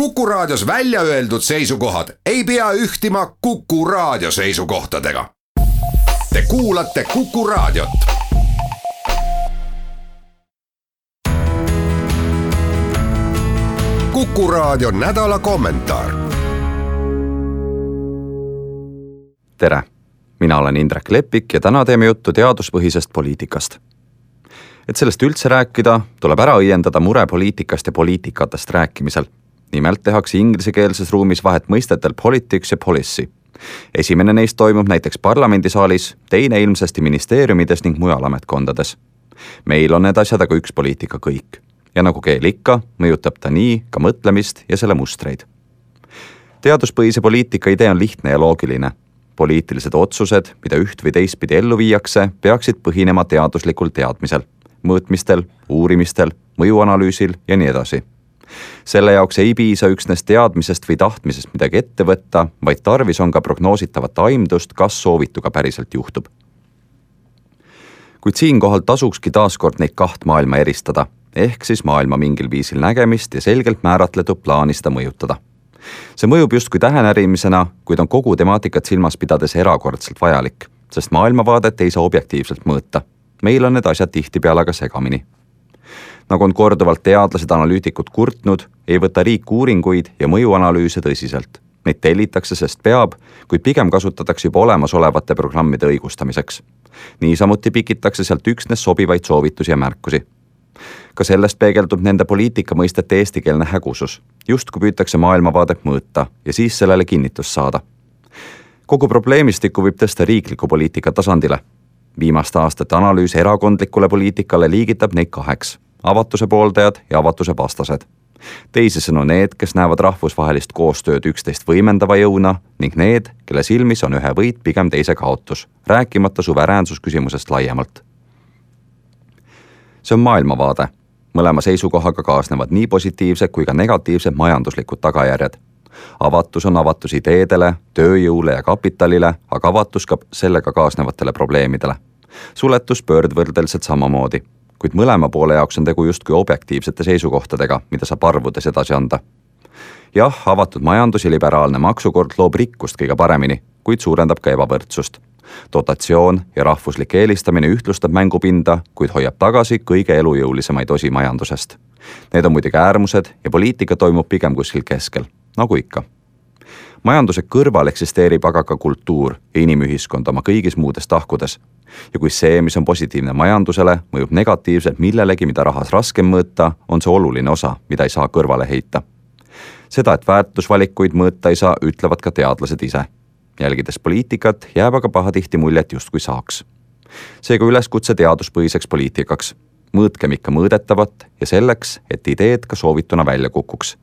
Kuku Raadios välja öeldud seisukohad ei pea ühtima Kuku Raadio seisukohtadega. Te kuulate Kuku Raadiot. kuku Raadio nädala kommentaar. tere, mina olen Indrek Leppik ja täna teeme juttu teaduspõhisest poliitikast. et sellest üldse rääkida, tuleb ära õiendada mure poliitikast ja poliitikatest rääkimisel nimelt tehakse inglisekeelses ruumis vahet mõistetel politics ja policy. esimene neist toimub näiteks parlamendisaalis, teine ilmsesti ministeeriumides ning mujal ametkondades. meil on need asjad aga üks poliitika kõik ja nagu keel ikka, mõjutab ta nii ka mõtlemist ja selle mustreid. teaduspõhise poliitika idee on lihtne ja loogiline. poliitilised otsused, mida üht või teistpidi ellu viiakse, peaksid põhinema teaduslikul teadmisel, mõõtmistel, uurimistel, mõjuanalüüsil ja nii edasi selle jaoks ei piisa üksnes teadmisest või tahtmisest midagi ette võtta, vaid tarvis on ka prognoositavat aimdust, kas soovitu ka päriselt juhtub. kuid siinkohal tasukski taaskord neid kaht maailma eristada, ehk siis maailma mingil viisil nägemist ja selgelt määratletud plaani seda mõjutada. see mõjub justkui tähenärimisena, kuid on kogu temaatikat silmas pidades erakordselt vajalik, sest maailmavaadet ei saa objektiivselt mõõta. meil on need asjad tihtipeale aga segamini nagu on korduvalt teadlased, analüütikud kurtnud, ei võta riik uuringuid ja mõjuanalüüse tõsiselt. Neid tellitakse, sest peab, kuid pigem kasutatakse juba olemasolevate programmide õigustamiseks. niisamuti pikitakse sealt üksnes sobivaid soovitusi ja märkusi. ka sellest peegeldub nende poliitika mõistete eestikeelne hägusus, justkui püütakse maailmavaadet mõõta ja siis sellele kinnitust saada. kogu probleemistikku võib tõsta riikliku poliitika tasandile viimaste aastate analüüs erakondlikule poliitikale liigitab neid kaheks avatuse pooldajad ja avatuse vastased. teisisõnu need, kes näevad rahvusvahelist koostööd üksteist võimendava jõuna ning need, kelle silmis on ühe võit pigem teise kaotus, rääkimata suveräänsusküsimusest laiemalt. see on maailmavaade, mõlema seisukohaga kaasnevad nii positiivsed kui ka negatiivsed majanduslikud tagajärjed avatus on avatus ideedele, tööjõule ja kapitalile, aga avatus ka sellega kaasnevatele probleemidele. suletus pöördvõrdeliselt samamoodi kuid mõlema poole jaoks on tegu justkui objektiivsete seisukohtadega, mida saab arvudes edasi anda. jah, avatud majandus ja liberaalne maksukord loob rikkust kõige paremini, kuid suurendab ka ebavõrdsust. dotatsioon ja rahvuslik eelistamine ühtlustab mängupinda, kuid hoiab tagasi kõige elujõulisemaid osi majandusest. Need on muidugi äärmused ja poliitika toimub pigem kuskil keskel, nagu ikka majanduse kõrval eksisteerib aga ka kultuur ja inimühiskond oma kõigis muudes tahkudes. ja kui see, mis on positiivne majandusele, mõjub negatiivselt millelegi, mida rahas raskem mõõta, on see oluline osa, mida ei saa kõrvale heita. seda, et väärtusvalikuid mõõta ei saa, ütlevad ka teadlased ise. jälgides poliitikat, jääb aga pahatihti muljet, justkui saaks. seega üleskutse teaduspõhiseks poliitikaks mõõtkem ikka mõõdetavat ja selleks, et ideed ka soovituna välja kukuks.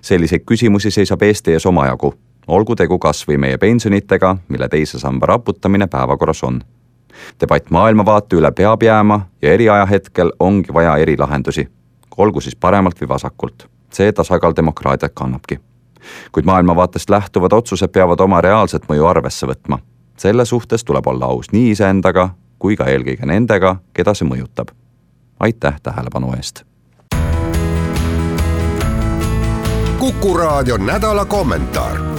selliseid küsimusi seisab Eesti ees omajagu olgu tegu kas või meie pensionitega, mille teise samba raputamine päevakorras on. debatt maailmavaate üle peab jääma ja eri ajahetkel ongi vaja eri lahendusi, olgu siis paremalt või vasakult. see tasakaal demokraatiat kannabki. kuid maailmavaatest lähtuvad otsused peavad oma reaalset mõju arvesse võtma. selle suhtes tuleb olla aus nii iseendaga kui ka eelkõige nendega, keda see mõjutab. aitäh tähelepanu eest! kuku raadio nädala kommentaar